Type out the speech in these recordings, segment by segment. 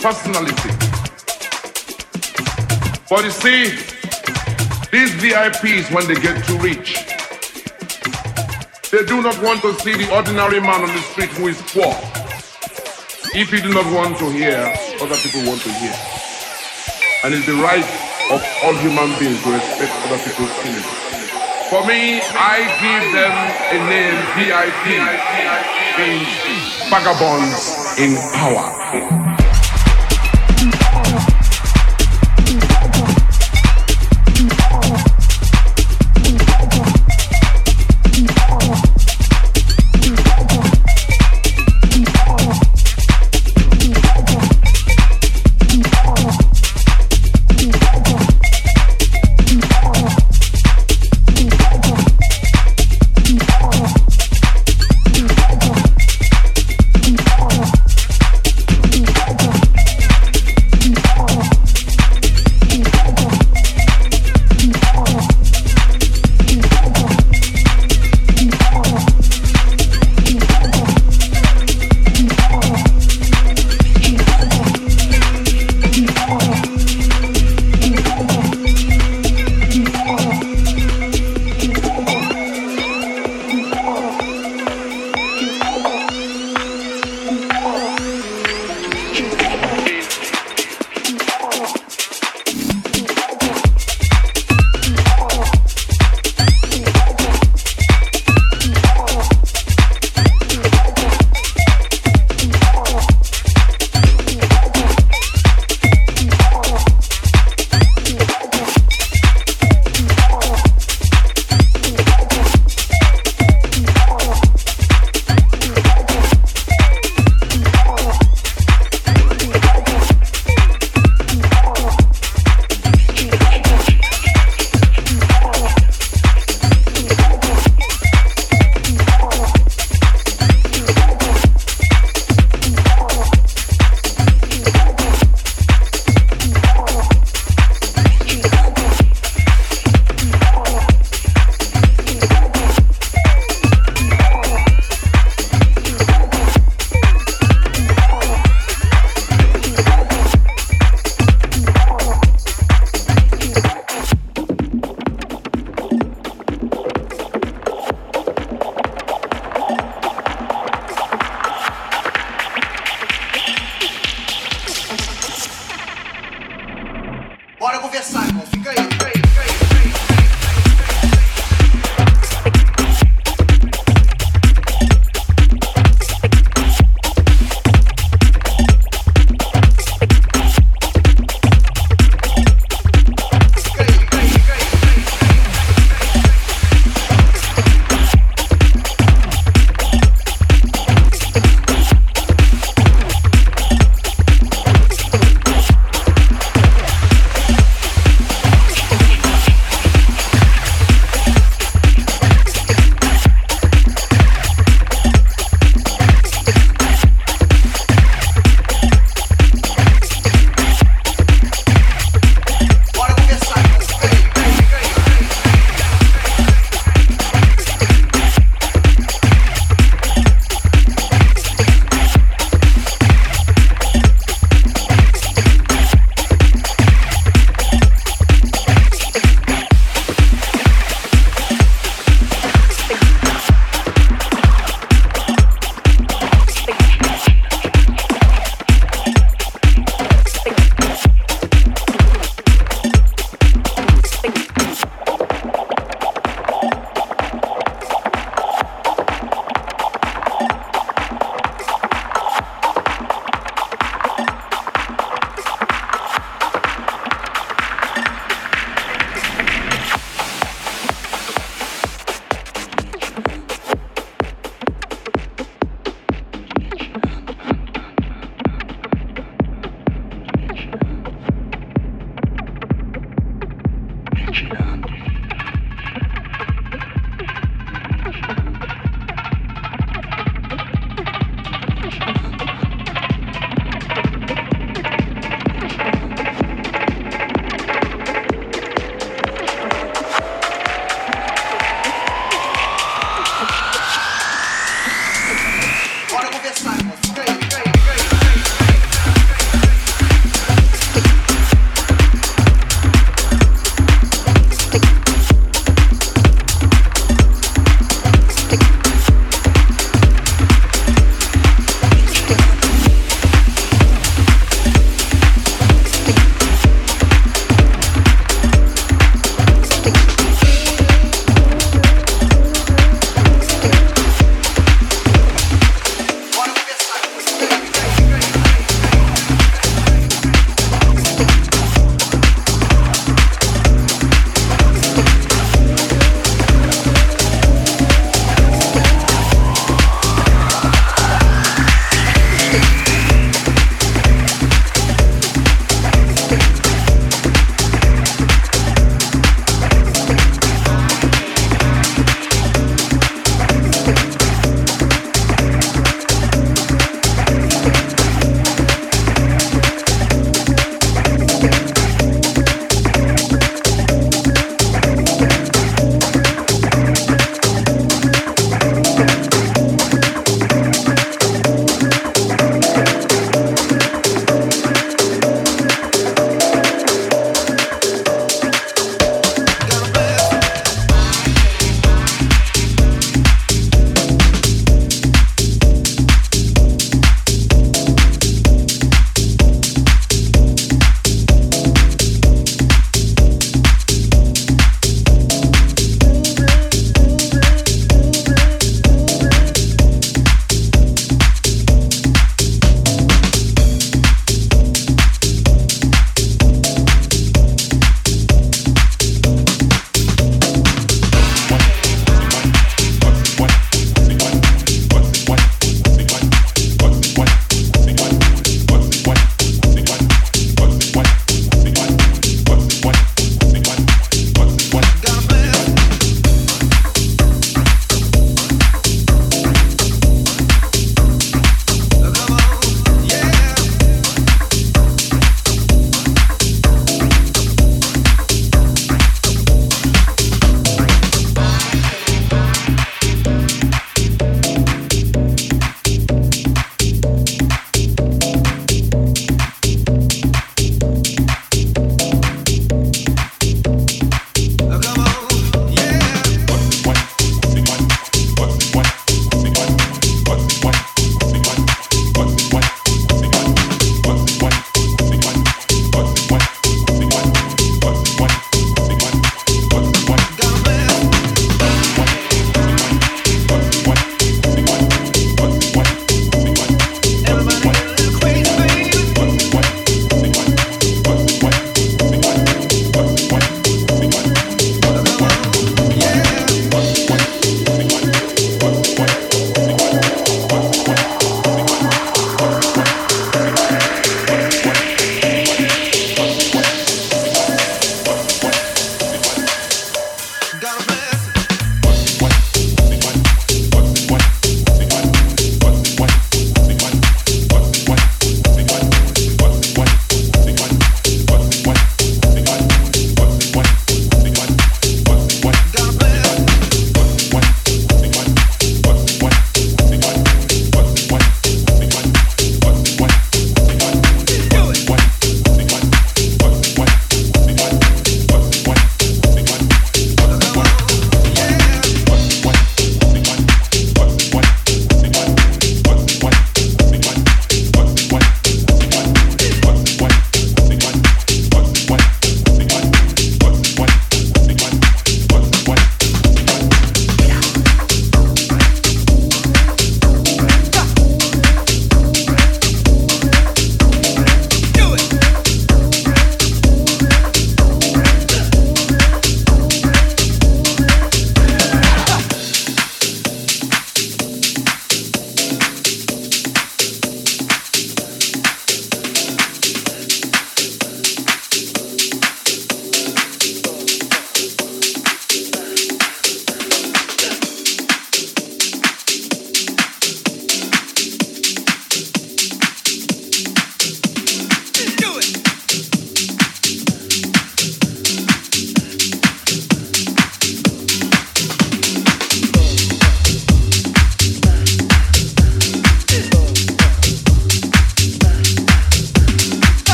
personality. But you see, these VIPs, when they get too rich, they do not want to see the ordinary man on the street who is poor. If he do not want to hear, other people want to hear. And it's the right of all human beings to respect other people's feelings. For me, I give them a name, VIP, means vagabonds in power.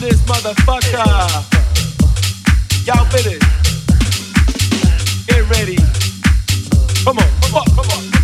this motherfucker. Y'all with it? Get ready. Come on, come on, come on.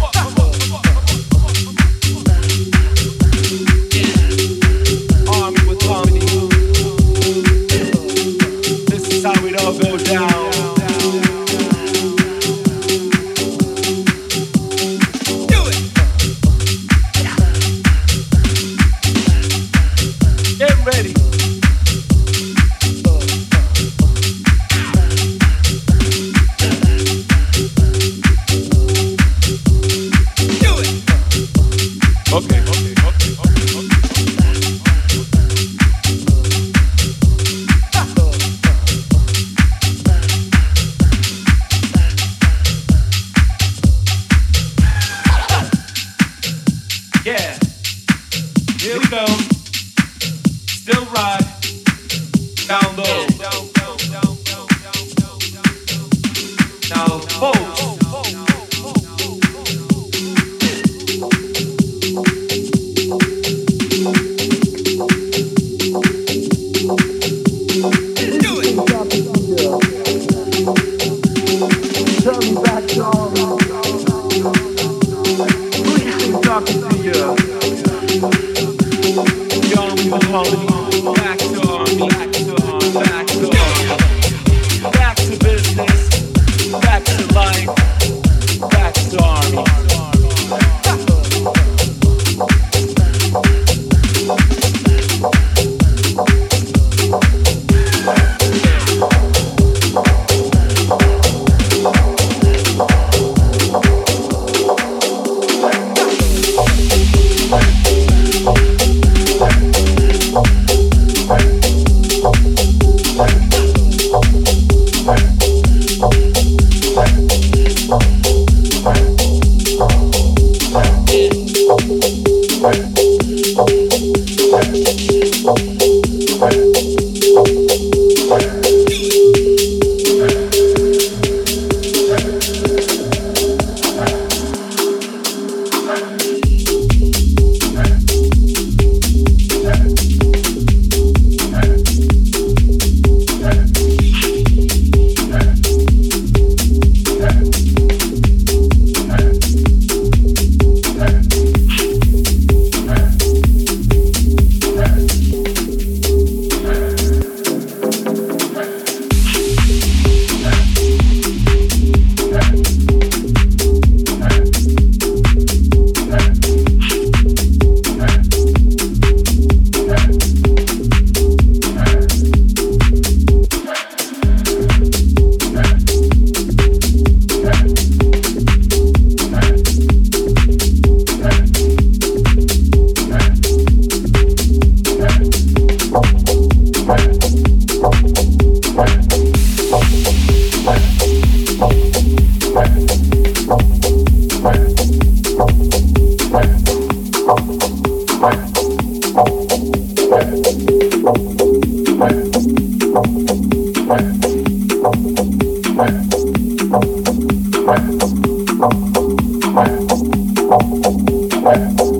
friends.